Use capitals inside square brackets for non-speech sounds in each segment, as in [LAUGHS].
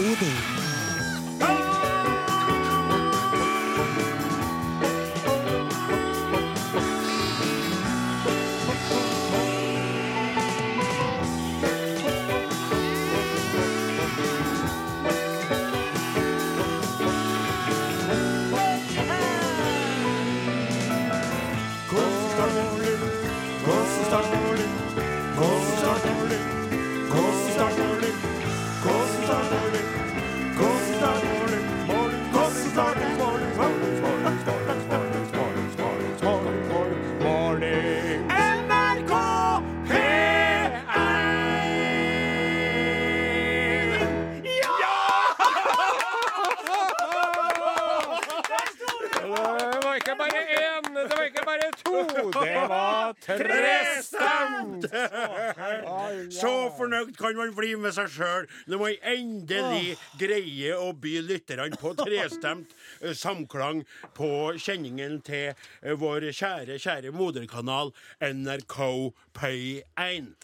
Odin. Kan man bli med seg sjøl når man endelig greier å by lytterne på trestemt eh, samklang på kjenningen til eh, vår kjære, kjære moderkanal NRK P1.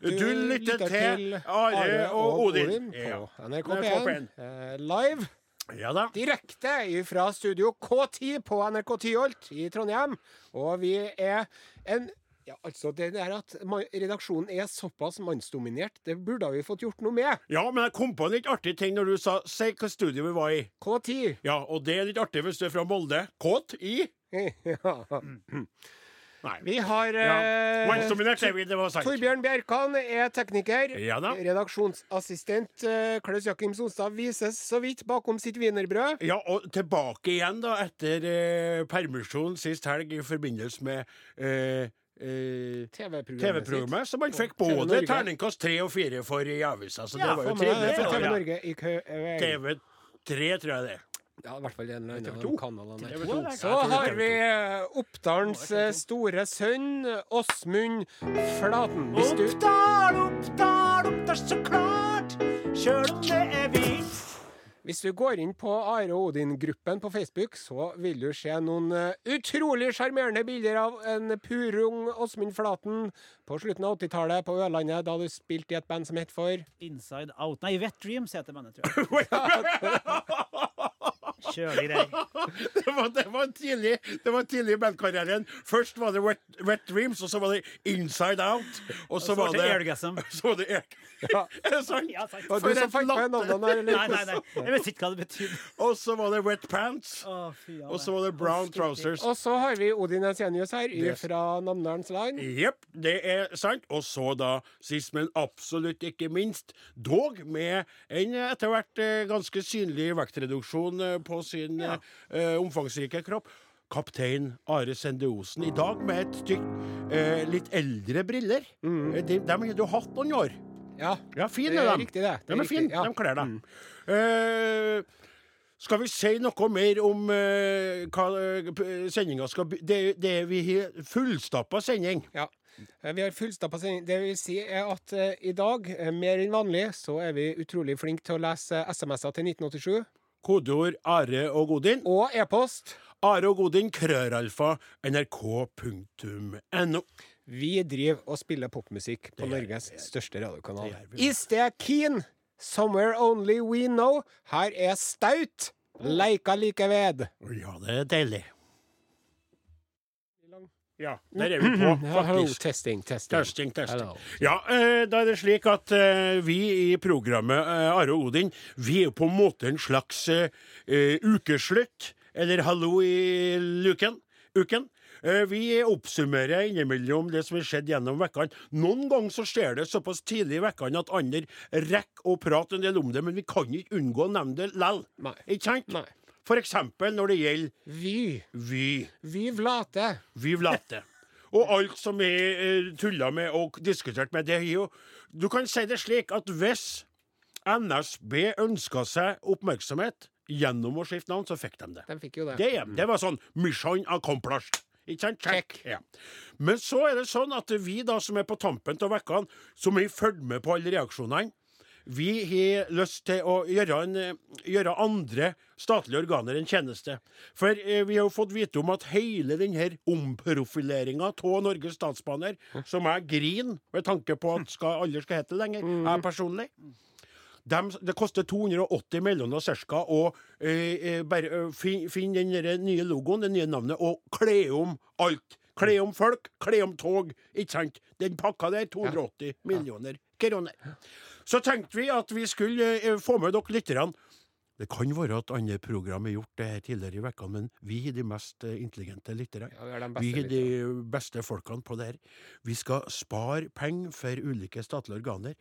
Du, lytter til Are og Odin. Odin på NRK NRK P1. P1. eh, Live Ja da. direkte fra studio K10 på NRK Tyholt i Trondheim. Og vi er en ja, altså det der at redaksjonen er såpass mannsdominert, det burde vi fått gjort noe med. Ja, men jeg kom på en litt artig ting når du sa Si hva studio vi var i. K10. Ja, og det er litt artig hvis du er fra Molde. Kåt i [LAUGHS] ja. Nei. Vi har Ja. eh, Mannsdominert vi, det var sant. Torbjørn Bjerkan er tekniker. Ja da. Redaksjonsassistent eh, Klaus Jakim Sonstad vises så vidt bakom sitt wienerbrød. Ja, og tilbake igjen da etter eh, permisjon sist helg i forbindelse med eh, eh, TV-programmet TV-programmet, som han fikk TV både terningkast tre og fire for i avisa. Så Ja, det var jo trivelig. for TV Norge i kø... eh, TV3, tror jeg det er. Ja, i hvert fall en eller annen TV2. kanalene. Så har vi eh, Oppdalens eh, store sønn, Åsmund Flaten. Oppdal, Oppdal, Oppdal, så klart. Sjøl om det er hvitt. Hvis du går inn på Are og Odin-gruppen på Facebook, så vil du se noen eh, utrolig sjarmerende bilder av en purung Åsmund Flaten på slutten av 80-tallet på Ørlandet, da du spilte i et band som het for Inside Out Nei, Wet Dreams heter bandet, tror jeg. [LAUGHS] [LAUGHS] Kjølig greier. [LAUGHS] Det var, det var tidlig Det var tidlig i bandkarrieren. Først var det Wet, Wet Dreams, og så var det Inside Out. Og så så var det Airgasm. [LAUGHS] Så var det Air... Ja. [LAUGHS] Er det sant? Ja, sant. Og For du som fikk fant navnene her, Nei, nei, nei. Jeg vet ikke hva det betyr. Og så var det Wet Pants. Fy Og så var det Brown Trousers. Og så har vi Odin Ensenius her, fra Namdalens Line. Jepp, det er sant. Og så da, sist, men absolutt ikke minst, dog med en etter hvert eh, ganske synlig vektreduksjon eh, på sin ja. uh, omfangsrike kropp. Kaptein Are Sende Osen. I dag med et stygt, uh, litt eldre briller. Eh, De, dem har du hatt noen år. Ja, Ja, fin, det er dem. riktig det. det De er fine, ja. de kler deg. Eh, skal vi si noe mer om uh, hva uh, sendinga skal by... Det, det vi har fullstappa sending. Ja. Vi har fullstappa sending. Det vil si er at uh, i dag, mer enn vanlig, så er vi utrolig flinke til å lese SMS-er til 1987. Kodeord Are og Godin. Og e-post. Are og Godin, krøralfa, nrk.no. Vi driver og spiller popmusikk på Det Norges er, største radiokanal. Is det keen? Somewhere only we know. Her er Staut. Leika like ved. Ja, det er deilig. Ja, der er vi på, [CLEARS THROAT] faktisk. testing, testing. Testing, testing. Ja, eh, da er det slik at eh, vi i programmet eh, Are og Odin, vi er på en måte en slags ukeslutt, eller hallo i luken, uken. Vi oppsummerer innimellom det som har skjedd gjennom vekkene. Noen ganger så skjer det såpass tidlig i vekkene at andre rekker å prate en del om det, men vi kan ikke unngå å nevne det lell. Ikke sant? Nei. For eksempel når det gjelder Vy. Vy. Vy Vlate. Viv vlate». Og alt som er eh, tulla med og diskutert med, det er jo Du kan si det slik at hvis NSB ønska seg oppmerksomhet gjennom å skifte navn, så fikk de det. De fikk jo det. Det, det var sånn mission accomplished. Ikke sant? Check. Check. Ja. Men så er det sånn at vi da som er på tampen av vekkene, som har fulgt med på alle reaksjonene, vi har lyst til å gjøre, en, gjøre andre statlige organer en tjeneste. For eh, vi har jo fått vite om at hele denne omprofileringa av Norges Statsbaner, som jeg griner med tanke på at skal, aldri skal hete lenger, jeg personlig Dem- det koster 280 millioner ca. å eh, eh, bare eh, fin- finne den nye logoen, det nye navnet, og kle om alt. Kle om folk, kle om tog. Ikke sant? Den pakka der, 280 millioner kroner. Så tenkte vi at vi skulle eh, få med dere litt. grann. Det kan være at andre program har gjort det her tidligere i vekkene, men vi er de mest eh, intelligente lytterne. Ja, vi er de beste folkene på det her. Vi skal spare penger for ulike statlige organer.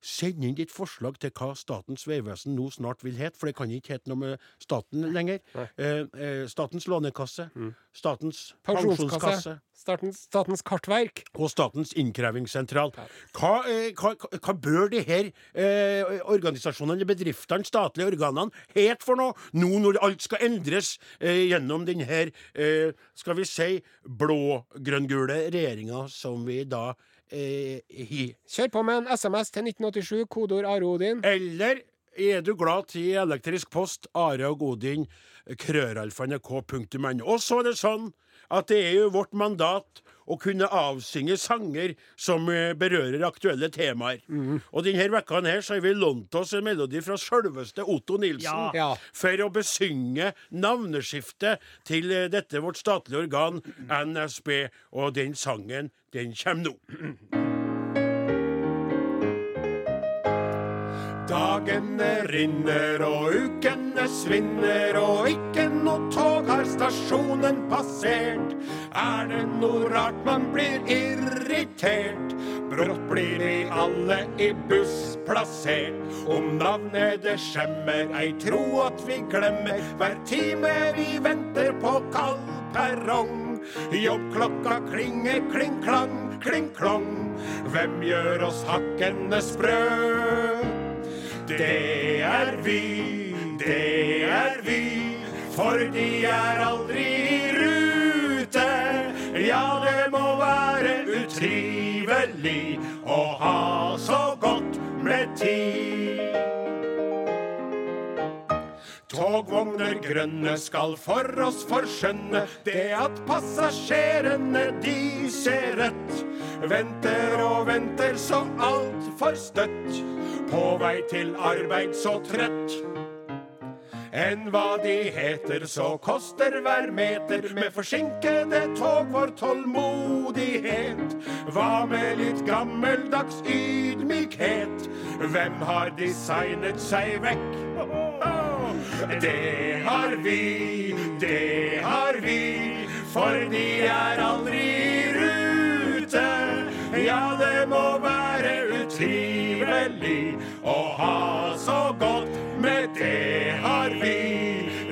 Send inn ditt forslag til hva Statens vegvesen nå snart vil hete, for det kan ikke hete noe med staten lenger. Eh, eh, statens lånekasse, Statens Pensjonskasse. Statens, statens kartverk. og Statens innkrevingssentral. Hva, eh, hva, hva bør de her eh, organisasjonene, eller bedriftene, statlige organene, hete for noe, nå når alt skal endres eh, gjennom denne, eh, skal vi si, blå-grønn-gule regjeringa som vi da eh, hi. Kjør på med en SMS til 1987, kodeord Are Odin. Eller er du glad til elektrisk post, Are og Godin, krøralfa.nrk.no. Og så er det sånn at det er jo vårt mandat å kunne avsynge sanger som eh, berører aktuelle temaer. Og denne vekka her så har vi lånt oss en melodi fra sjølveste Otto Nilsen Ja. Ja. for å besynge navneskiftet til eh, dette vårt statlige organ, NSB. Og den sangen, den kommer nå. [CLEARS THROAT] Dagene rinner og ukene svinner, og ikke noe tog har stasjonen passert. Er det noe rart man blir irritert? Brått blir vi alle i buss plassert. Om navnet det skjemmer, ei tro at vi glemmer hver time vi venter på kald perrong. Jobbklokka klinger kling-klang, kling-klong. Hvem gjør oss hakkende sprø? Det er vi, det er vi, for de er aldri i rute. Ja, det må være utrivelig å ha så godt med tid. Togvogner grønne skal for oss forskjønne det at passasjerene de ser rødt. Venter og venter så altfor støtt. På vei til arbeid så trøtt. Enn hva de heter, så koster hver meter med forsinkede tog vår tålmodighet. Hva med litt gammeldags ydmykhet? Hvem har designet seg vekk? Det har vi, det har vi, for de er aldri det må være utrivelig å ha så godt med det har vi,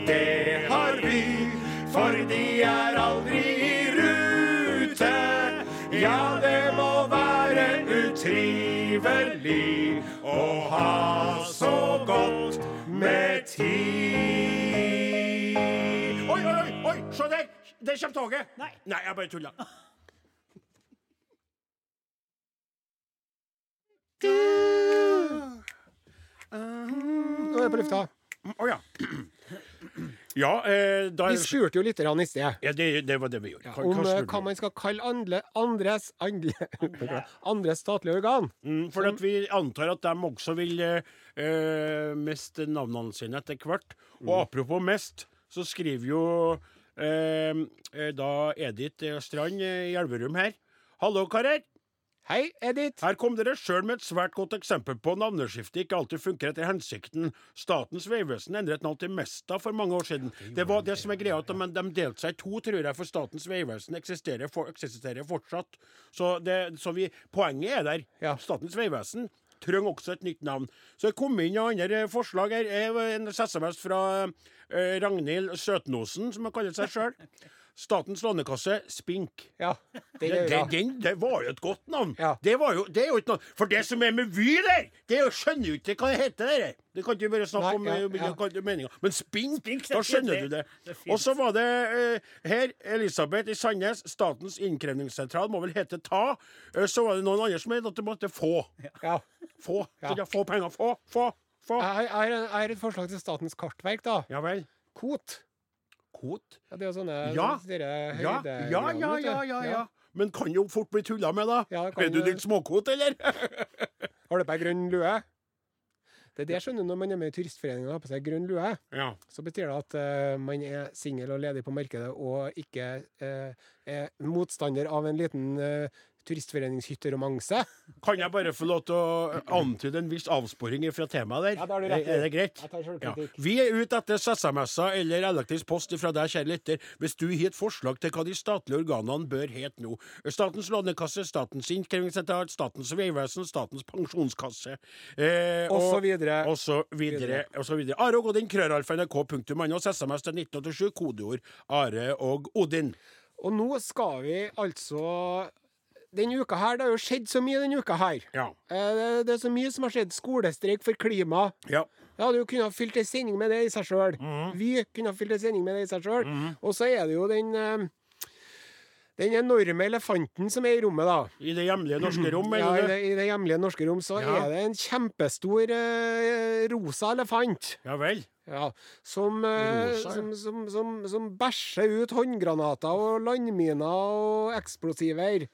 det har vi, for de er aldri i rute. Ja, det må være utrivelig å ha så godt med tid. Oi, oi! oi, Se der! Der kommer toget. Nei. Nei, jeg bare tulla. Nå er jeg på lufta. Å ja. [CLEARS THROAT] Ja, eh, da Vi spurte jo litt i sted ja, det, det var det vi gjorde. Hva- om hva eh, hva man skal kalle andre, andres, andre, [LAUGHS] andres statlige organ. Mm, for at vi antar at de også vil eh, eh, miste navnene sine etter hvert. Og apropos mest, så skriver jo eh, eh, da Edith Strand i Elverum her. Hallo, karer. Hei, Edith. Her kom dere sjøl med et svært godt eksempel på navneskifte ikke alltid funker etter hensikten. Statens vegvesen endret navn til Mesta for mange år siden. Det var det som er greia, at de, de delte seg i to, tror jeg, for Statens vegvesen eksisterer, for, eksisterer fortsatt. Så, det, så vi, poenget er der. Ja. Statens vegvesen trenger også et nytt navn. Så det kom inn noen andre forslag her. En SMS fra eh, Ragnhild Søtnosen, som hun kaller seg sjøl. [LAUGHS] Statens lånekasse, Spink. Ja, det Det, gjør det, jeg. det var jo et godt navn. Ja. Det, var jo, det er jo ikke noe For det som er med Vy der, det er jo, skjønner jo ikke hva det heter. Der. Det kan ikke bare snakke om ja, eh, ja. meninga. Men Spink, Spink, da skjønner det- du det. det. Og så var det uh, her, Elisabeth i Sandnes, Statens innkrevingssentral må vel hete Ta. Uh, så var det noen andre som het at det måtte få. Ja. Få. Ja. Få penger. Få, få, få. Jeg har et forslag til Statens kartverk, da. Ja vel. KOT. Kot. Ja, det er sånne Ja. høydegreier, ja, ja, ja, ja, ja. Men kan jo fort bli tulla med, da. Ja, er du litt småkot, eller? [LAUGHS] Har du på deg grønn lue? Det er det jeg skjønner når man er med i Turistforeningen og har på seg grønn lue. Ja. Så betyr det at uh, man er singel og ledig på markedet og ikke uh, er motstander av en liten uh, turistforeningshytteromanse. Kan jeg bare få lov til å antyde en viss avsporing fra temaet der? Ja, det har du rett i. Er det greit? Ja. Vi er ute etter SMS-er eller elektrisk post fra deg, kjære lytter, hvis du har et forslag til hva de statlige organene bør hete nå. Statens lånekasse, Statens innkrevingssentral, Statens vegvesen, Statens pensjonskasse eh, Og så videre. Og så videre. Og så videre. Are og Odin, krøralfa, nrk.no, SMS til 1987, kodeord Are og Odin. Og nå skal vi altså Denne uka her, Det har jo skjedd så mye denne uka her. Ja. Eh, det- er så mye som har skjedd. Skolestreik for klima. ja. Jeg hadde jo kunnet ha fylt en sending med det i seg sjøl. Mhm. Vi kunne ha fylt en sending med det i seg sjøl. Og så er det jo den eh, den enorme elefanten som er i rommet, da. I det hjemlige norske rom, Ja, i, det, I det hjemlige norske rom så Ja. er det en kjempestor eh, rosa elefant. Ja vel. Ja, som, eh, Rosa, ja. som, som, som bæsjer ut håndgranater og landminer og eksplosiver.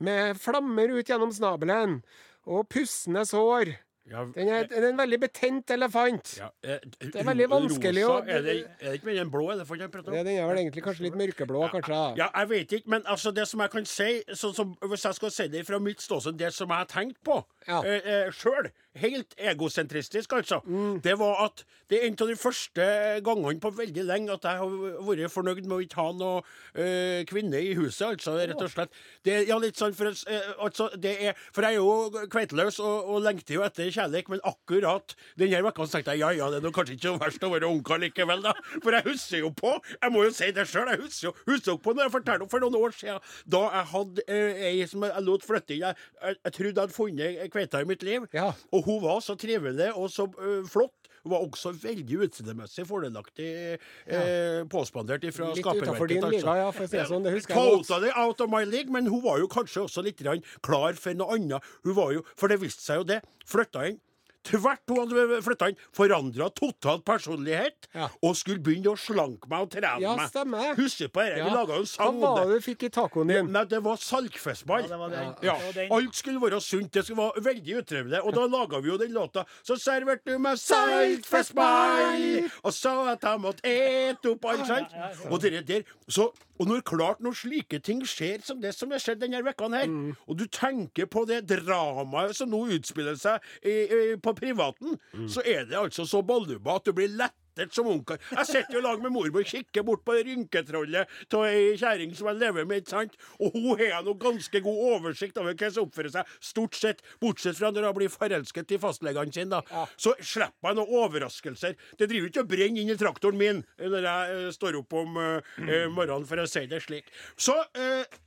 Med flammer ut gjennom snabelen. Og pussende sår. Ja, Den er, den er en veldig betent elefant. ja, eh, Det er veldig vanskelig rosa, å- Er det, er det ikke mer den blå elefanten jeg prater om? Ja, Den er vel egentlig kanskje litt mørkeblå, kanskje. da. Ja, jeg vet ikke, men altså det som jeg kan si, så, så, hvis jeg skal si det fra mitt ståsted, det som jeg har tenkt på Ja. eh, eh, sjøl, helt egosentristisk altså, Mm. det var at det er en av de første gangene på veldig lenge at jeg har vært fornøyd med å ikke ha noen eh, kvinne i huset, altså, rett og slett. Det, ja, litt sånn, for, eh, altså, det er, for jeg er jo kveiteløs og, og lengter jo etter kjærlighet, men akkurat denne uka tenkte jeg ja, ja, det er kanskje ikke så verst å være ungkar likevel, da. For jeg husker jo på, jeg må jo si det sjøl, jeg husker jo husker på når jeg fortalte om for noen år siden, da jeg hadde eh, ei som jeg lot flytte inn. Jeg, jeg, jeg trodde jeg hadde funnet kveita i mitt liv. Ja. Og hun var så trivelig og så uh, flott. Hun var også veldig utseendemessig fordelaktig eh, påspandert fra skaperverket. liga, ja, for å si det sånn. Det husker jeg. Totally out of my league, men hun var jo kanskje også litt klar for noe annet. Hun var jo, For det viste seg jo det. Flytta inn. Tvert på han flytta inn, forandra totalt personlighet Ja. og skulle begynne å slanke meg og trene Ja, meg. Husker på det? Ja. Vi laga jo en Hva sang var om det det. du fikk i tacoen din? Nei, det var salgfestball. Ja, det var det. Ja, Det var den. Alt skulle være sunt. Det skulle være veldig utrivelig. Og da laga vi jo den låta. Så serverte du meg saltfestball, og sa at jeg måtte ete opp alt, sant? Og det der. Så, og når klart når slike ting skjer som det som har skjedd denne vekka her, og du tenker på det dramaet som nå utspiller seg i, i, på privaten, så er det altså så balluba at du blir lett som ungkar. Jeg sitter jo lag med mormor og kikker bort på det rynketrollet av ei kjerring som jeg lever med, ikke sant? Og hun har nå ganske god oversikt over hva som oppfører seg, stort sett, bortsett fra når hun blir forelsket i fastlegene sine, da. Så slipper jeg noen overraskelser. Det driver ikke og brenner inn i traktoren min når jeg eh, står opp om eh, eh, morgenen, for å si det slik. Så uh,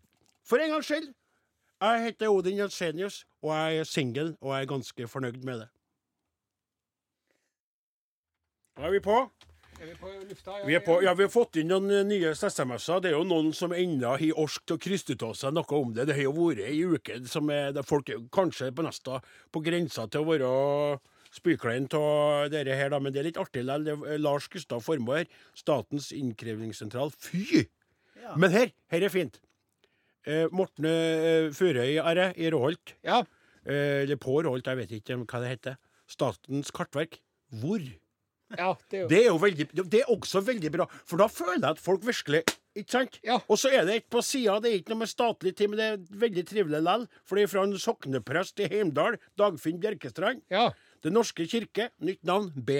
for en gangs skyld, jeg heter Odin Jensenius, og jeg er singel, og jeg er ganske fornøyd med det. Da er vi på. Er vi på lufta? Vi, er på, ja, vi har fått inn noen eh, nye SMS-er. Det er jo noen som ennå har orsket å kryste ut av seg noe om det. Det har jo vært ei uke som er, der folk kanskje på nesten på grensa til å være spyklein av dette her, da. Men det er litt artig likevel. Lars Gustav Formoe her. Statens innkrevingssentral. Fy! Ja. Men her, her er fint. Eh, Morten eh, Furøy Are, i Råholt. Ja. Eh, eller på Råholt, jeg vet ikke hva det heter. Statens kartverk. Hvor? Ja, det er jo Det er jo veldig, det er også veldig bra, for da føler jeg at folk virkelig Ikke sant? Ja. Og så er det et på sida, det er ikke noe med statlig tid, men det er veldig trivelig likevel. For det er fra en sokneprest i Heimdal, Dagfinn Bjerkestrand. Ja. Den norske kirke, nytt navn B.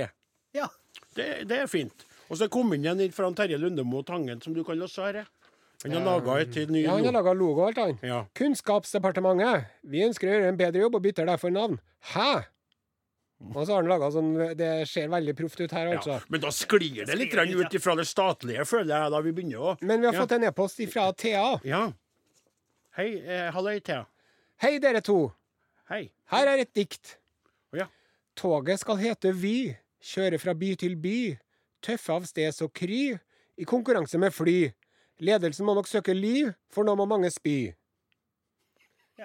Ja. Det, det er fint. Og så kom inn en fra Terje Lundemo Tangen, som du kan også her Han har laga et ny ja, han har laga logo og alt, han. Ja. Kunnskapsdepartementet. Vi ønsker å gjøre en bedre jobb og bytter derfor navn. Hæ? Og så har han laga sånn Det ser veldig proft ut her, altså. ja. Men da sklir det litt ut ifra det statlige, føler jeg, da vi begynner å Men vi har Ja. fått en e-post fra Thea. Ja. Hei, eh, halløy, Thea. Hei, dere to. Hei. Her er et dikt. Oh, ja. Toget skal hete Vy. Kjøre fra by til by. Tøffe av sted så kry. I konkurranse med fly. Ledelsen må nok søke ly, for nå må mange spy.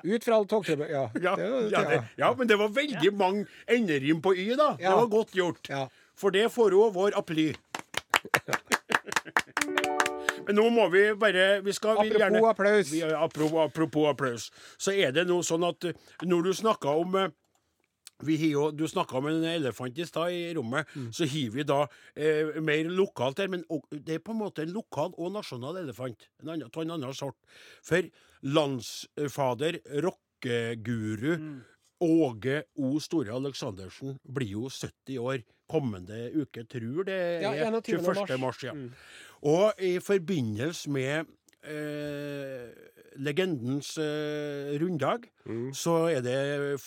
Ut fra alle togtilbud Ja. [LAUGHS] Ja, ja, ja, men det var veldig mange enderim på Y, da. Det var godt gjort. Ja. For det får jo vår apply. [LAUGHS] men nå må vi bare vi skal, vi Apropos gjerne, applaus. Vi, apropos, apropos applaus. Så er det nå sånn at eh, når du snakker om eh, vi jo, Du snakka om en elefant i stad i rommet. Mm. Så har vi da eh, mer lokalt her. Men det er på en måte en lokal og nasjonal elefant. En av en annen sort. For landsfader, rockeguru Mm. Åge O. Store Aleksandersen blir jo 70 år kommende uke. Tror det er ja, 21. mars. mars. ja. Mm. Og i forbindelse med eh, legendens eh, runddag, Mm. så er det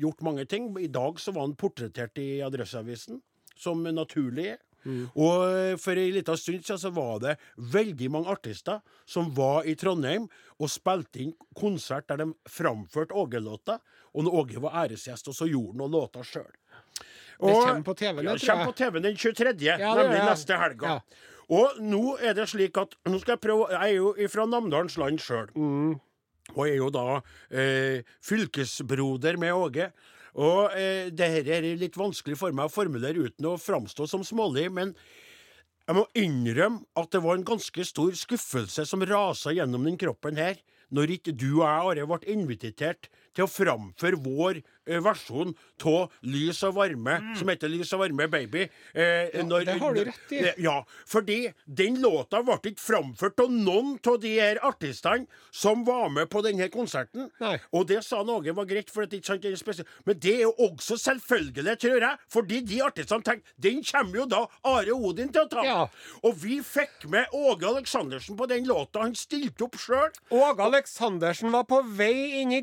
gjort mange ting. I dag så var han portrettert i Adresseavisen, som naturlig. Mm. Og eh, for ei lita stund siden så var det veldig mange artister som var i Trondheim og spilte inn konsert der de framførte Åge-låter. Og når Åge var æresgjest, og så gjorde han noen låter sjøl. Det kommer på TV, ja, det, det tror kommer på TV den 23., Ja, det nemlig neste helga. Ja. Og nå er det slik at Nå skal jeg prøve Jeg er jo fra Namdalens land sjøl. Og er jo da eh, fylkesbroder med Åge. Og eh, det her er litt vanskelig for meg å formulere uten å framstå som smålig, men jeg må innrømme at det var en ganske stor skuffelse som rasa gjennom den kroppen her, når ikke du og jeg, Are, ble invitert til å framføre vår eh, versjon av Lys og varme, som heter Lys og varme, baby. Eh, ja, Ja, det har du rett i. Ja, fordi den låta ble ikke framført av noen av de her artistene som var med på denne konserten. Nei. Og det sa Åge var greit, for at ikke sant, det spesielt. Men det er jo også selvfølgelig, tror jeg, fordi de artistene tenkte den kommer jo da Are Odin til å ta. Ja. Og vi fikk med Åge Aleksandersen på den låta. Han stilte opp sjøl. Åge Aleksandersen var på vei inn i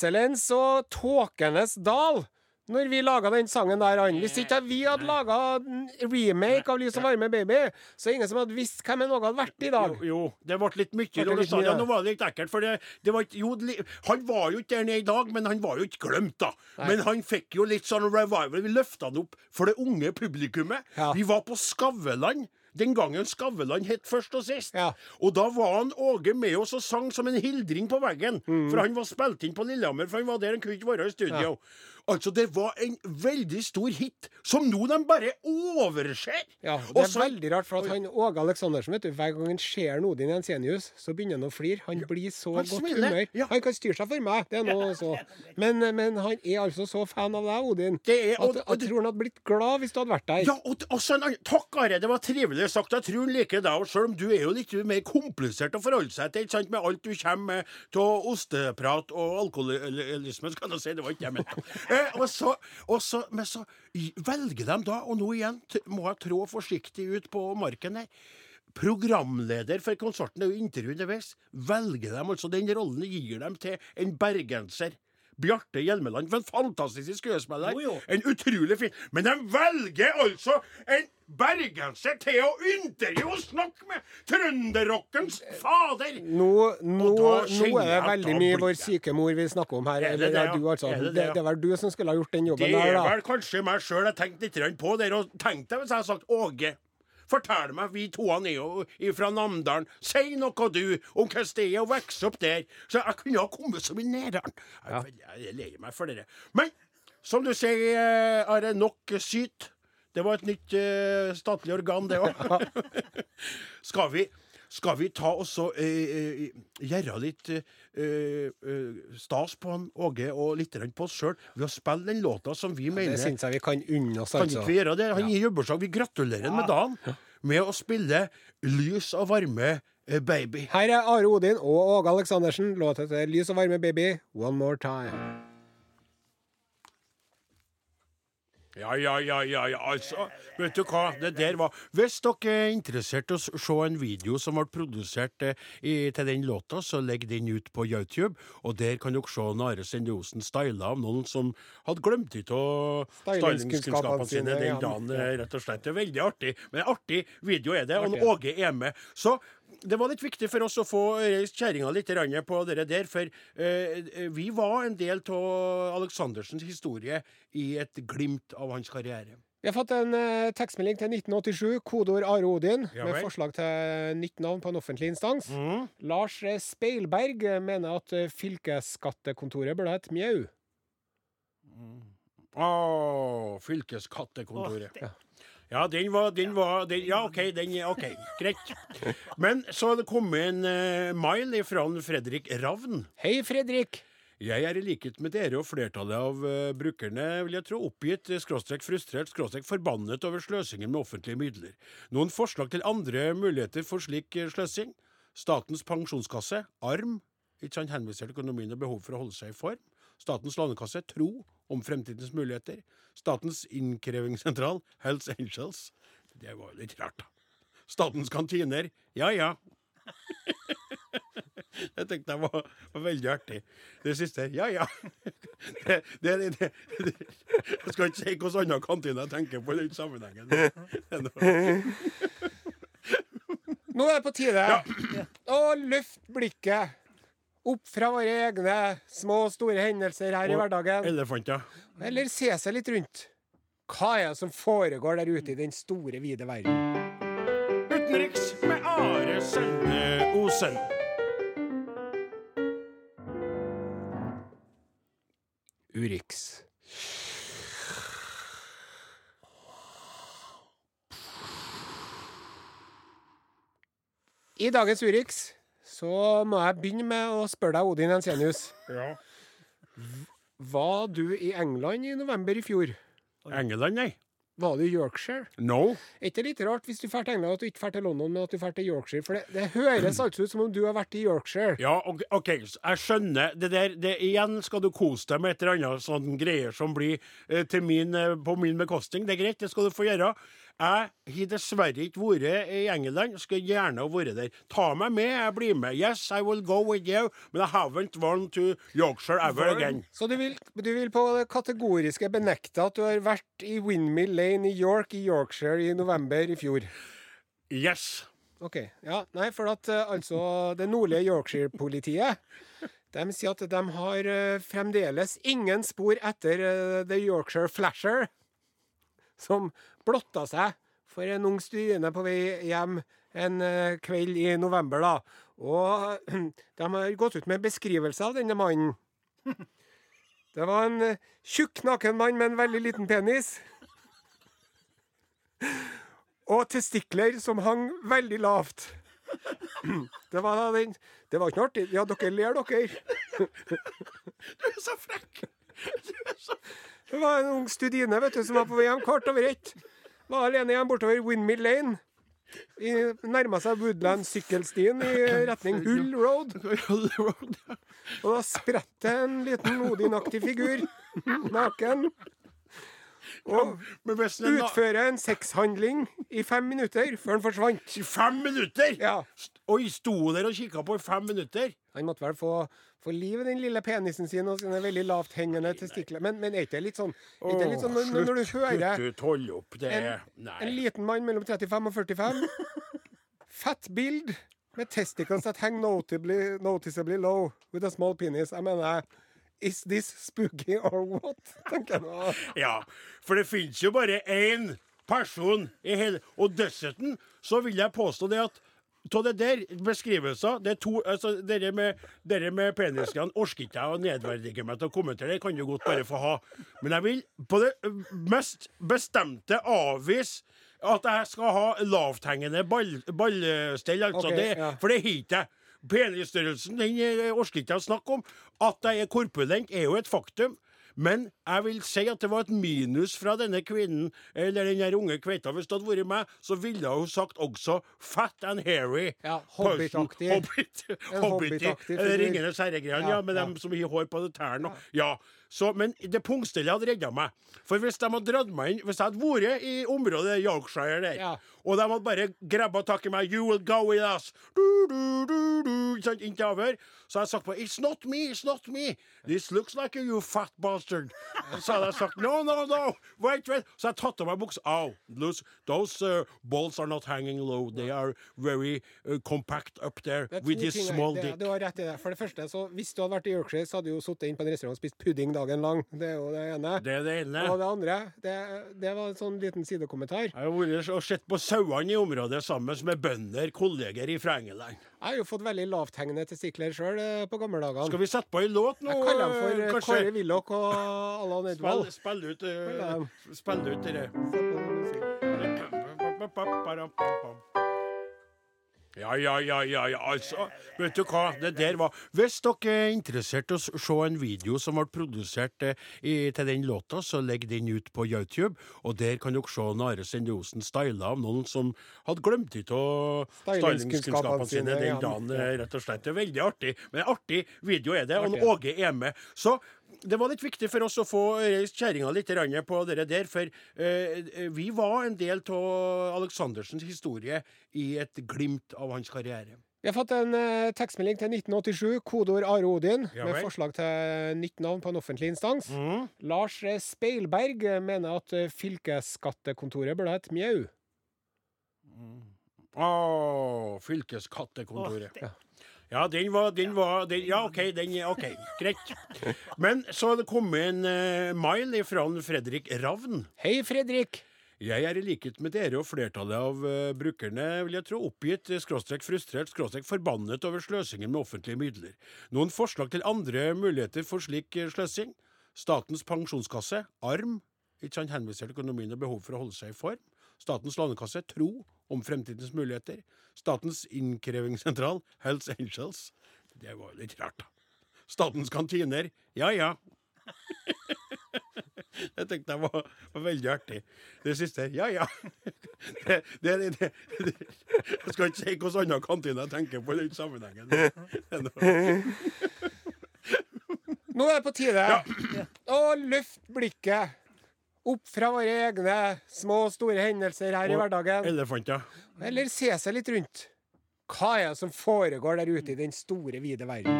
glemselens og tåkenes dal. Når vi laga den sangen der, han. Hvis ikke vi hadde laga remake av Lys og varme, baby, så er ingen som hadde visst hvem Åge hadde vært i dag. Jo, jo, det ble litt mye. da du sa det. Nå var det litt ekkelt, for det, det var ikke, jo, Han var jo ikke der nede i dag, men han var jo ikke glemt, da. Men han fikk jo litt sånn revival. Vi løfta han opp for det unge publikummet. Ja. Vi var på Skavlan. Den gangen Skavlan het først og sist. Ja. Og da var han Åge med oss og sang som en hildring på veggen. Mm. For han var spilt inn på Lillehammer, for han var der, han kunne ikke være i studio. Altså, det var en veldig stor hit, som nå de bare overser. Ja, Det er veldig rart, for at han Åge Aleksandersen, vet du, hver gang han ser en Odin Jensenius, så begynner han å flire. Han blir så han godt smiler, humør. ja. Han kan styre seg for meg, det er noe så. Men, men han er altså så fan av deg, Odin, Det er- og- at jeg tror han hadde blitt glad hvis du hadde vært der. Ja, og, og en annen Takk, Are. Det var trivelig sagt. Jeg tror han liker deg, og selv om du er jo litt mer komplisert å forholde seg til, ikke sant, med alt du kommer med av osteprat og alkoholisme, skal jeg si. Det var ikke jeg mente. Og så, og så, men så velger de da, og nå igjen må jeg trå forsiktig ut på marken her. Programleder for konserten, er jo intervju underveis, velger de altså den rollen gir dem til en bergenser. Bjarte Hjelmeland, for en fantastisk skuespiller. Jo, jo. En utrolig fin Men de velger altså en bergenser til å intervjue og snakke med trønderrockens fader! Nå, nå, nå er det veldig mye blir vår syke mor vi snakker om her. Er det Eller det, er du, altså. Er det Det, det, er vel du som skulle ha gjort den jobben Det der, er da. vel kanskje meg sjøl jeg tenkte litt på der. Og tenk deg hvis jeg hadde sagt Åge. Fortell meg, vi to er jo fra Namdalen. Si noe, du, om hvordan det er å vokse opp der. Så jeg kunne ha kommet så mye nærmere. Jeg, jeg leier meg for det. Men som du sier, er Are, nok syt. Det var et nytt uh, statlig organ, det òg. [LAUGHS] skal, vi, skal vi ta og så eh, eh, gjøre litt eh, eh, stas på han Åge og litt på oss sjøl ved å spille den låta som vi mener Det syns jeg vi kan unne oss, altså. kan ikke vi gjøre det? Han gir jobbursdag. Vi gratulerer ham med dagen med å spille Lys og varme, baby. Her er Are Odin og Åge Aleksandersen. Låt heter 'Lys og varme, baby'. One more time. Ja, ja, ja, ja, ja, altså. Vet du hva, det der var Hvis dere er interessert i å se en video som ble produsert eh, i, til den låta, så legg den ut på YouTube. Og der kan dere se Are Sende Osen styla av noen som hadde glemt ut av Stylingskunnskapene sine, den dagen, eh, rett og slett. Det er veldig artig. Men artig video er det, og Åge er med. Så det var litt viktig for oss å få reist kjerringa litt på det der, for eh, vi var en del av Aleksandersens historie i et glimt av hans karriere. Vi har fått en eh, tekstmelding til 1987, kodeord Are Odin, Ja med forslag til nytt navn på en offentlig instans. Mm. Lars eh, Speilberg eh, mener at fylkesskattekontoret burde hete Mjau. Å, fylkeskattekontoret. Åh, det- Ja, den var, den var den, Ja, OK, den OK. Greit. Men så har det kommet en uh, mail fra Fredrik Ravn. Hei, Fredrik. Jeg er i likhet med dere og flertallet av uh, brukerne, vil jeg tro, oppgitt, eh, skråstrek frustrert, skråstrek forbannet over sløsingen med offentlige midler. Noen forslag til andre muligheter for slik eh, sløsing? Statens pensjonskasse, ARM, ikke sant, henviser til økonomien og behov for å holde seg i form. Statens lånekasse, tro om fremtidens muligheter. Statens innkrevingssentral, Hells Angels. Det var jo litt rart, da. Statens kantiner, ja ja. [LAUGHS] Jeg tenkte det var, var veldig artig. Det siste ja ja. Det, det, det, jeg skal ikke si hvilken annen kantine jeg tenker på i den sammenhengen. Nå er det på tide å løfte blikket opp fra våre egne små og store hendelser her i Og hverdagen. Elefanter. Eller se seg litt rundt. Hva er det som foregår der ute i den store, vide verden? Utenriks med Are Sende Osen. Urix. I dagens Urix så må jeg begynne med å spørre deg, Odin Ensenius. Ja. Var du i England i november i fjor? England, nei. Var du i Yorkshire? No. Er ikke litt rart hvis du drar til England at du ikke drar til London, men at du drar til Yorkshire? For det, det høres altså ut som om du har vært i Yorkshire. Ja, ok, jeg skjønner. Det der, det, igjen skal du kose deg med et eller annet sånn greier som blir eh, min, eh, på min bekostning. Det er greit, det skal du få gjøre. Jeg har dessverre ikke vært i England. Skulle gjerne ha vært der. Ta meg med, jeg blir med. Yes, I will go with you, but I haven't won to Yorkshire ever again. Så du vil, du vil på det kategoriske benekte at du har vært i Windmill Lane i York i Yorkshire i november i fjor? Yes. OK. Ja, nei, for at eh, altså det nordlige Yorkshire-politiet de sier at de har eh, fremdeles ingen spor etter eh, The Yorkshire Flasher, som blotta seg for en ung studine på vei hjem en eh, kveld i november, da. Og [CLEARS THROAT] de har gått ut med en beskrivelse av denne mannen. [LAUGHS] Det var en eh, tjukk, naken mann med en veldig liten penis. [LAUGHS] Og testikler som hang veldig lavt. [CLEARS THROAT] Det var den Det var ikke noe artig. Ja, dere ler, dere. [LAUGHS] Du er så frekk. Du er så Det var en ung studine vet du, som var på vei hjem kvart over ett. Var alene hjem bortover Windmill Lane. Nærma seg Woodland sykkelstien i retning Hull Road. [LAUGHS] Og da spretter det en liten modig naktig figur, [LAUGHS] naken, og er utfører en sexhandling i fem minutter før han forsvant. I fem minutter! Ja. Oi, sto der og kikka på i fem minutter? Han måtte vel få, få liv i den lille penisen sin og sine veldig lavt hengende testikler. Men, men er ikke det litt sånn, er det litt sånn når, når du hører Slutt, hold opp. Det en, nei. en liten mann mellom 35 og 45. [LAUGHS] Fett bild med testicles that hang notably, noticeably low with a small penis. Jeg mener Is this spooky or what? [LAUGHS] tenker jeg nå. Ja, for det finnes jo bare én person i hele Og dessuten så vil jeg påstå det at av det der beskrivelser Det er to altså, Dere med, dere med penisene orker ikke jeg å nedverdige meg til å kommentere. Det kan du godt bare få ha. Men jeg vil på det mest bestemte avvise at jeg skal ha lavthengende ball, ballstell, altså. Okay, det, ja. For det har ikke jeg. Penisstørrelsen den eh, orker ikke jeg å snakke om. At jeg er korpulent, er jo et faktum. Men jeg vil si at det var et minus fra denne kvinnen, eller den der unge kveita. Hvis det hadde vært meg, så ville hun sagt også fat and hairy. Ja, Hobbitaktig. Hobbit, [LAUGHS] Hobbit. Ringenes herre-greiene, Ja, ja, med ja. dem som har hår på tærne. Ja. Så, men det punktstellet hadde redda meg. For hvis de hadde dratt meg inn Hvis jeg hadde vært i området Yorkshire der, Ja. Og de hadde bare grabba tak i meg 'You will go with us', du, du, du, du, sant, inntil avhør, så jeg sagt på 'It's not me, it's not me. This looks like you, you fat bastard'. Så hadde jeg sagt 'No, no, no, wait, wait'. Så jeg tatt av meg buksa. Au, those, those uh, balls are not hanging low. They are very uh, compact up there er with this ting her. small det, dick. Rett i det. For det første, så hvis du hadde vært i Yorkshire, så hadde du jo sittet inn på en restaurant og spist pudding dagen lang. Det er jo det ene. Det er det ene. Og det andre, det, det var en sånn liten sidekommentar. Jeg har vært og sett på sauene i området sammen med bønder, kolleger fra England. Jeg har jo fått veldig lavthengende testikler sjøl på gamle dager. Skal vi sette på en låt nå? Jeg kaller dem for eh, eh, kanskje? Kåre Willoch og Allan Edvald. Spill, spill ut uh. Spill ut det. Musikken. Ja, ja, ja, ja, ja, altså. Vet du hva, det der var Hvis dere er interessert i å se en video som ble produsert eh, i, til den låta, så legg den ut på YouTube, og der kan dere se Are Sende Osen styla av noen som hadde glemt ut å Stylingskunnskapene sine den dagen, eh, rett og slett. Det er veldig artig. Men artig video er det, og. Åge er med. Så det var litt viktig for oss å få reist kjerringa litt på det der, for eh, vi var en del av Aleksandersens historie i et glimt av hans karriere. Vi har fått en eh, tekstmelding til 1987, kodeord Are Odin, Ja med forslag til nytt navn på en offentlig instans. Lars eh, Speilberg eh, mener at fylkesskattekontoret burde hett Mjau. Å, fylkeskattekontoret. Oh, det- Ja, den var, den var den, Ja, OK, den er OK. Greit. Men så har det kommet en uh, mail fra Fredrik Ravn. Hei, Fredrik! Jeg er i likhet med dere og flertallet av uh, brukerne, vil jeg tro, oppgitt, eh, skråstrek frustrert, skråstrek forbannet over sløsingen med offentlige midler. Noen forslag til andre muligheter for slik eh, sløsing? Statens pensjonskasse, ARM, ikke sant, henviser til økonomien og behov for å holde seg i form. Statens lånekasse, tro om fremtidens muligheter. Statens innkrevingssentral, Hells Angels. Det var jo litt rart, da. Statens kantiner, ja ja. [LAUGHS] Jeg tenkte det var, var veldig artig. Det siste her, ja ja. [LAUGHS] Det, det, det. Jeg skal ikke si hvilken annen kantine jeg tenker på i den sammenhengen. Nå er det på tide å løfte blikket opp fra våre egne små og store hendelser her i Og hverdagen. Elefanter. Eller se seg litt rundt. Hva er det som foregår der ute i den store, vide verden?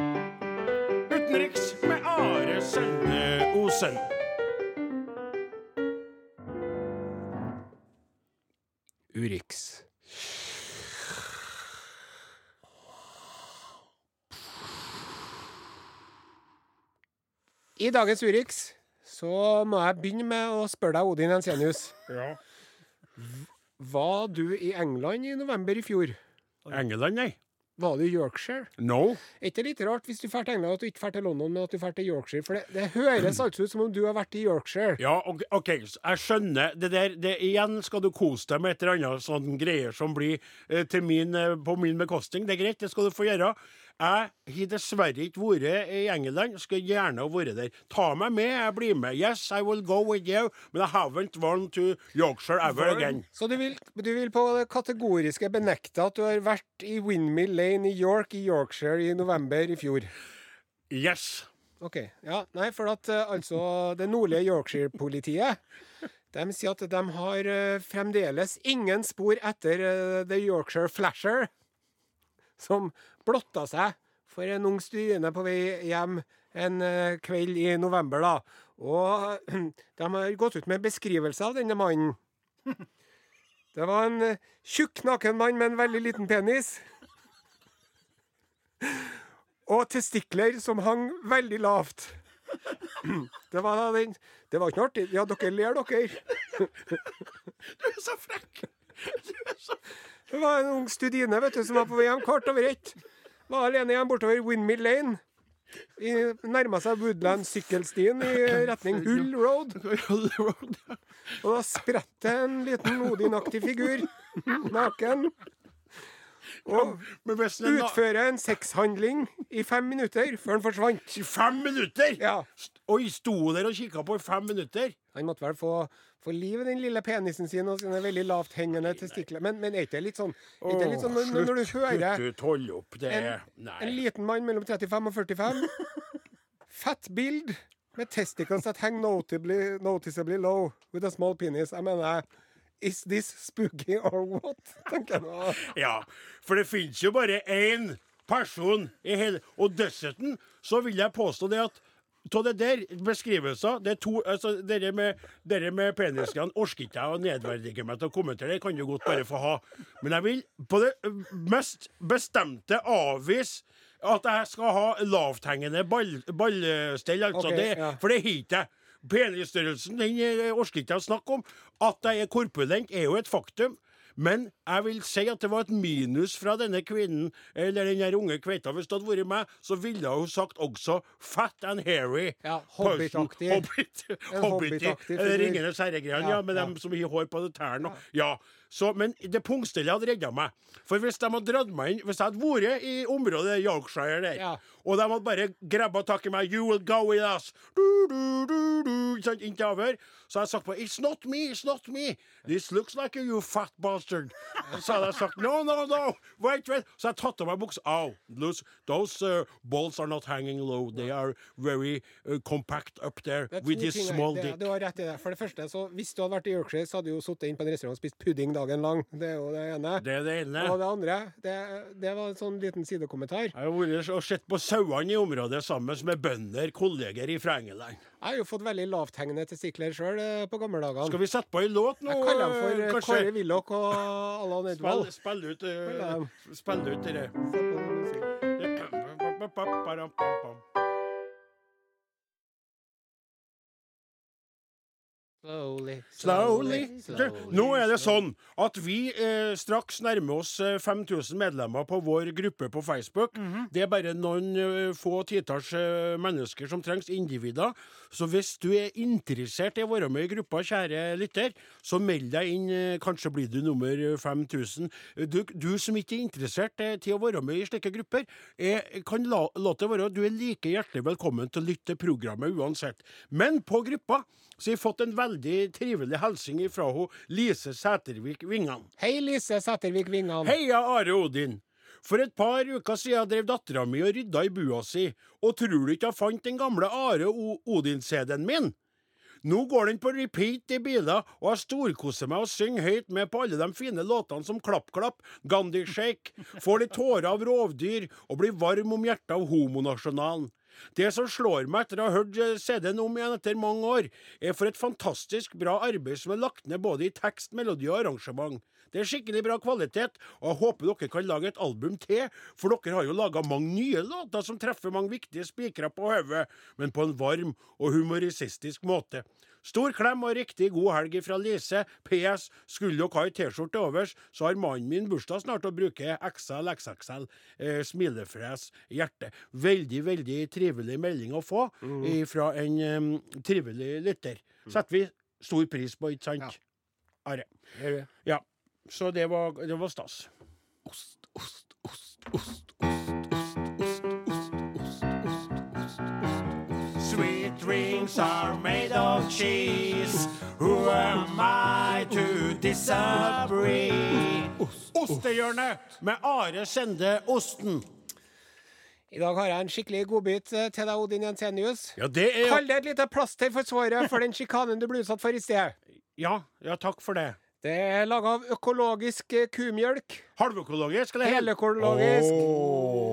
Utenriks med Are Sende Osen. Urix. I dagens Urix så må jeg begynne med å spørre deg, Odin Ensenius. Ja. Var du i England i november i fjor? England, nei. Var du i Yorkshire? No. Er ikke litt rart hvis du drar til England at du ikke drar til London, men at du drar til Yorkshire? For det, det høres altså ut som om du har vært i Yorkshire. Ja, ok, jeg skjønner. Det der, det, igjen skal du kose deg med et eller annet sånn greier som blir eh, min, eh, på min bekostning. Det er greit, det skal du få gjøre. Jeg har dessverre ikke vært i England. Skulle gjerne ha vært der. Ta meg med, jeg blir med. Yes, I will go with you, but I haven't won to Yorkshire ever again. Så du vil, du vil på det kategoriske benekte at du har vært i Windmill Lane i York i Yorkshire i november i fjor? Yes. OK. Ja, nei, for at eh, altså det nordlige Yorkshire-politiet de sier at de har eh, fremdeles ingen spor etter eh, The Yorkshire Flasher, som blotta seg for en ung studine på vei hjem en eh, kveld i november, da. Og [CLEARS THROAT] de har gått ut med beskrivelse av denne mannen. [LAUGHS] Det var en eh, tjukk, naken mann med en veldig liten penis. [LAUGHS] Og testikler som hang veldig lavt. [CLEARS THROAT] Det var da den Det var ikke noe artig. Ja, dere ler, dere. [LAUGHS] Du er så frekk. Du er så Det var en ung studine vet du, som var på vei hjem kvart over ett. Var alene hjem bortover Windmill Lane. Nærma seg Woodland sykkelstien i retning Hull Road. [LAUGHS] Og da spredt en liten modig, naktig figur, naken, og utfører en sexhandling i fem minutter før han forsvant. I fem minutter! Ja. Oi, sto der og kikka på i fem minutter? Han måtte vel få, få liv i den lille penisen sin og sine veldig lavt hengende testikler. Men, men er ikke det litt sånn, er det litt sånn når, når du hører Slutt, hold opp. Det en, en liten mann mellom 35 og 45. Fett bild med testicles that hang notably, noticeably low with a small penis. Jeg mener Is this spooky or what? [LAUGHS] tenker jeg nå. Ja, for det finnes jo bare én person i hele Og dessuten så vil jeg påstå det at av det der beskrivelser det er to, altså Dere med, dere med penisene orker ikke jeg å nedverdige meg til å kommentere. Det kan du godt bare få ha. Men jeg vil på det mest bestemte avvise at jeg skal ha lavthengende ball, ballstell. Altså Okay, det, ja. For det har ikke jeg. Penisstørrelsen den eh, orker ikke jeg å snakke om. At jeg er korpulent, er jo et faktum. Men jeg vil si at det var et minus fra denne kvinnen, eller den der unge kveita. Hvis det hadde vært meg, så ville hun sagt også fat and hairy. Ja, Hobbitaktig. Hobbit, Hobbit, Hobbit-aktig eller figur. Ringenes herre-greiene, Ja, ja, med ja. dem som gir hår på tærne. og- Ja. Så, men det pungstellet hadde redda meg. For hvis de hadde dratt meg inn Hvis jeg hadde vært i området Yorkshire der, Ja. og de hadde bare grabba tak i meg 'You will go with us', du, du, du, du, sant, inntil avhør, så hadde jeg sagt på 'It's not me, it's not me. This looks like you, you fat bastard'. Så hadde jeg sagt 'No, no, no, wait, wait'. Så jeg tatt av meg buksa. Au, those, those uh, balls are not hanging low. They are very uh, compact up there er with this small dick. small det, dick. Rett i det. For det første, så hvis du hadde vært i Yorkshire, så hadde du jo sittet inn på en restaurant og spist pudding dagen lang. Det er jo det ene. Det er det ene. Og det andre, det, det var en sånn liten sidekommentar. Jeg har vært og sett på sauene i området sammen med bønder, kolleger fra England. Jeg har jo fått veldig lavthengende testikler sjøl på gamle dager. Skal vi sette på en låt nå? Jeg kaller dem for eh, eh, kanskje? Kåre Willoch og Allan Edvald. Spill, spill ut uh, Spill ut det Slowly, Slowly. slowly, Nå er det sånn at vi eh, straks nærmer oss eh, 5000 medlemmer på vår gruppe på Facebook. Det er bare noen eh, få titalls eh, mennesker som trengs, individer. Så hvis du er interessert i å være med i gruppa, kjære lytter, så meld deg inn. eh, Kanskje blir du nummer eh, 5000. Du, du som ikke er interessert eh, til å være med i slike grupper, er, kan la, la det være. Du er like hjertelig velkommen til å lytte til programmet uansett. Men på gruppa så har jeg fått en veldig trivelig hilsen fra ho, Lise Sætervik Vingan. Hei, Lise Sætervik Vingan. Heia Are Odin! For et par uker siden drev dattera mi og rydda i bua si, og tror du ikke jeg fant den gamle Are Odin-CD-en min? Nå går den på repeat i biler, og jeg storkoser meg og synger høyt med på alle de fine låtene som Klapp Klapp, Gandhi Shake, Får litt tårer av rovdyr og blir varm om hjertet av Homonasjonalen. Det som slår meg etter å ha hørt eh, CD-en om igjen etter mange år, er for et fantastisk bra arbeid som er lagt ned både i tekst, melodi og arrangement. Det er skikkelig bra kvalitet, og jeg håper dere kan lage et album til, for dere har jo laga mange nye låter som treffer mange viktige spikere på hodet, men på en varm og humoristisk måte. Stor klem og riktig god helg fra Lise. PS. Skulle dere ha ei T-skjorte overs, så har mannen min bursdag snart og bruker XL, XXL, eh, smilefres, hjerte. Veldig, veldig trivelig melding å få mm. fra en um, trivelig lytter. Setter vi stor pris på, ikke sant? Are. Gjør. Ja. Så det var, det var stas. Ost, ost, ost, ost, ost, ost, dreams are made of cheese. Who am I to disagree? Ostehjørnet med Are Sende Osten. I dag har jeg en skikkelig godbit eh, til deg, Odin Jensenius. Ja, det er Kall det et lite plaster for såret for den sjikanen du ble utsatt for i sted. Ja, ja takk for det. Det er laga av økologisk eh, kumjølk. Halvøkologisk, eller Heløkologisk. Åh.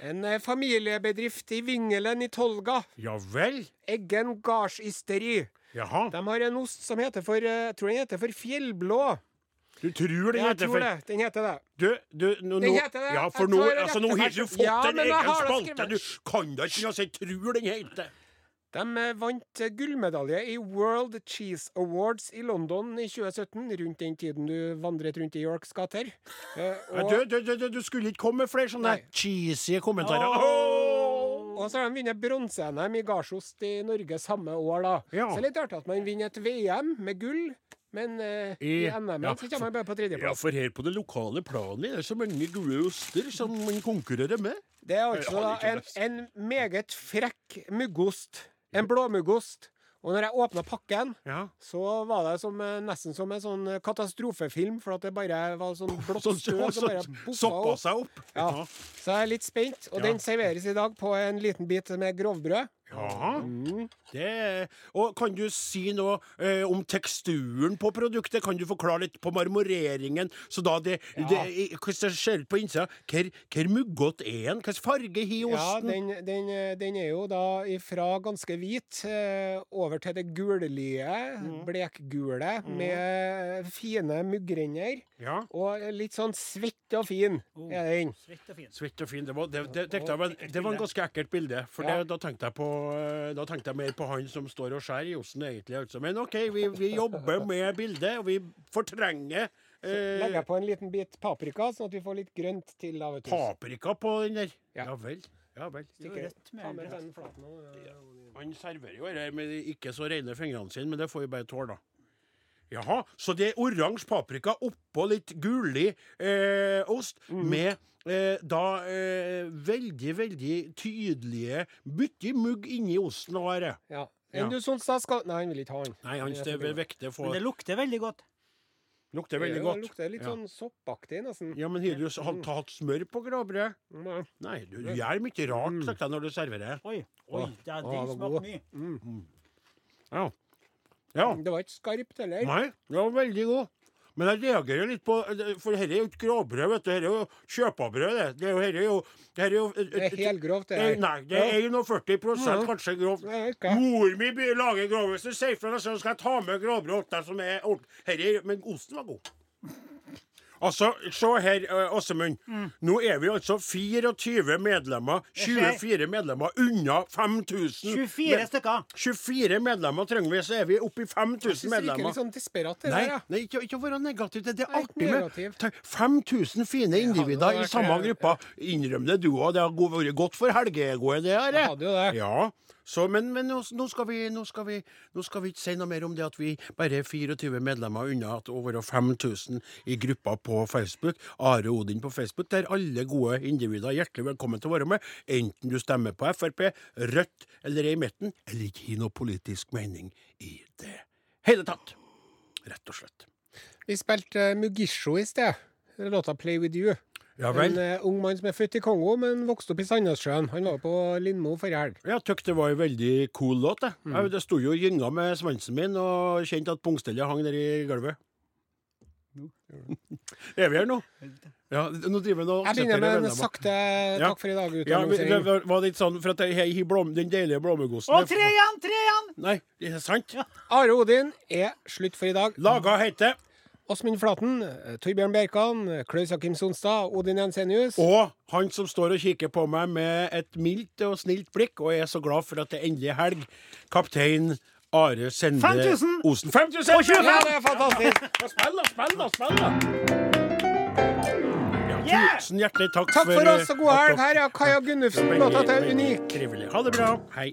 En eh, familiebedrift i Vingelen i Tolga. Ja vel? Eggen gardsysteri. Jaha. De har en ost som heter for eh, Jeg tror den heter for fjellblå. Du tror den Jeg heter tror for det. Den heter det. Du, du, nå, Den heter det. Ja, for nå, altså, nå har du fått Ja, en egen spalte. Du kan da ikke si 'tror den heter'. De eh, vant eh, gullmedalje i World Cheese Awards i London i 2017, rundt den tiden du vandret rundt i Yorks gater. Eh, og, Du, du, du, du, skulle ikke komme med flere sånne Nei. cheesy kommentarer. Åh! og så har de vunnet bronse-NM i Garsost i Norge samme år, da. Ja. Så det litt artig at man vinner et VM med gull, men uh, i, I- NM ja, så kommer man bare på Ja, for her på det lokale planet er det så mange gode oster som man konkurrerer med. Det er altså da en, en meget frekk muggost. En blåmuggost. Og når jeg åpna pakken, Ja. så var det som, eh, nesten som en sånn eh, katastrofefilm, for at det bare var sånn blått støv som bare seg opp. Ja. Så jeg er litt spent. Og Ja. den serveres i dag på en liten bit med grovbrød. Ja. Mm. Det er- Og kan du si noe eh, om teksturen på produktet? Kan du forklare litt på marmoreringen? Så da det, det i- Hvordan det ser ut på innsida? Hvor, hvor muggete er den? Hvilken farge har Ja, osten? den, den, eh, den er jo da ifra ganske hvit eh, over til det gullige, Mm. blekgule, med fine muggrenner. Ja. Og litt sånn svett og fin Oh. er den. Svett og fint. Svett og fin. Det var, det, det, det, det, var, det var en ganske ekkelt bilde. For Ja. det, da, tenkte jeg på, eh, da tenkte jeg mer på han som står og skjærer i osten, egentlig. Altså. Men OK, vi, vi jobber med bildet, og vi fortrenger så Legger på en liten bit paprika, sånn at vi får litt grønt til. av paprika på den der. Ja. Ja vel. Ja vel. Rødt med med den flaten nå, ja. Han serverer jo dette med de ikke så rene fingrene sine, men det får vi bare tåle, da. Jaha, så det er oransje paprika oppå litt gullig eh, ost med eh, da eh, veldig, veldig tydelige Mye mugg inni osten og være. Ja. Ja. Du sånn, skal Nei, han vil ikke ha den. Nei, han Det vekter for er å Men det lukter veldig godt. Lukter veldig godt. Det lukter litt Ja. sånn soppaktig, nesten. Ja, men har du hatt hatt smør på gråbrød? Nei. Nei, du, du gjør mye rart sagt jeg, når du serverer. Oi, oi, det, åh, den det mye. smakte god. Ja. Ja. Det var ikke skarpt heller. Nei, det var veldig god. Men jeg reagerer litt på For dette er jo ikke gråbrød, vet du. Dette er jo kjøpabrød, det. Det er jo, her er jo, dette er jo Det er helgrovt, det her. Nei, det er 41 Ja. kanskje grovt. Mor mi lager grovbrød. Hvis du sier fra så skal jeg ta med grovbrød. Men osten var god. Altså, se her, Åsemund. Åsemund. Nå er vi altså 24 medlemmer. 24 medlemmer unna 5000. 24 Men- stykker. 24 medlemmer trenger vi, så er vi oppe i 5000 Jeg virker medlemmer. litt sånn desperat, det Nei, der. Nei ikke, ikke være negativ. Det, det er artig med 5000 fine individer i samme gruppa. Innrøm det du òg. Det har vært godt for helgeegoet, det her. Jeg hadde jo det. Ja. Så, men men nå, skal vi, nå, skal vi, nå skal vi ikke si noe mer om det at vi bare er 24 medlemmer unna at over være 5000 i gruppa på Facebook. Are Odin på Facebook, der alle gode individer er hjertelig velkommen til å være med. Enten du stemmer på Frp, Rødt eller er i midten, eller ikke har noe politisk mening i det hele tatt. Rett og slett. Vi spilte uh, Mugisho i sted. Låta 'Play With You'. Ja. En uh, ung mann som er født i Kongo, men vokste opp i Sandnessjøen. Han var på Lindmo forrige helg. Jeg tykte det var en veldig cool låt. jeg. Mm. Jeg, det sto jo og gynga med svansen min, og kjente at pungstellet hang der i gulvet. [LAUGHS] er vi her nå? [LAUGHS] Ja, nå driver vi nå Jeg begynner med en sakte Ja. takk for i dag. Ja, men det var- det ikke sånn for at jeg jeg, blom, den deilige blåmuggosten Og tre igjen! Tre igjen! Nei, det er sant. [LAUGHS] Are Odin er slutt for i dag. Laga heter Åsmund Flaten, eh, Torbjørn Bjerkan, eh, Klaus Akim Sonstad, Odin Jensenius. Og han som står og kikker på meg med et mildt og snilt blikk, og er så glad for at det endelig er helg, kaptein Are Sende 5000! Osen. 5000! Og 25! Ja, det er fantastisk! Ja, Spill, da! Spill, da! Spill, da! Ja, Yeah! tusen hjertelig takk, Takk for for oss og god helg. Her er Kaja Gunnufsen. Låta til Unik. Trivelig. Ha det bra. Hei.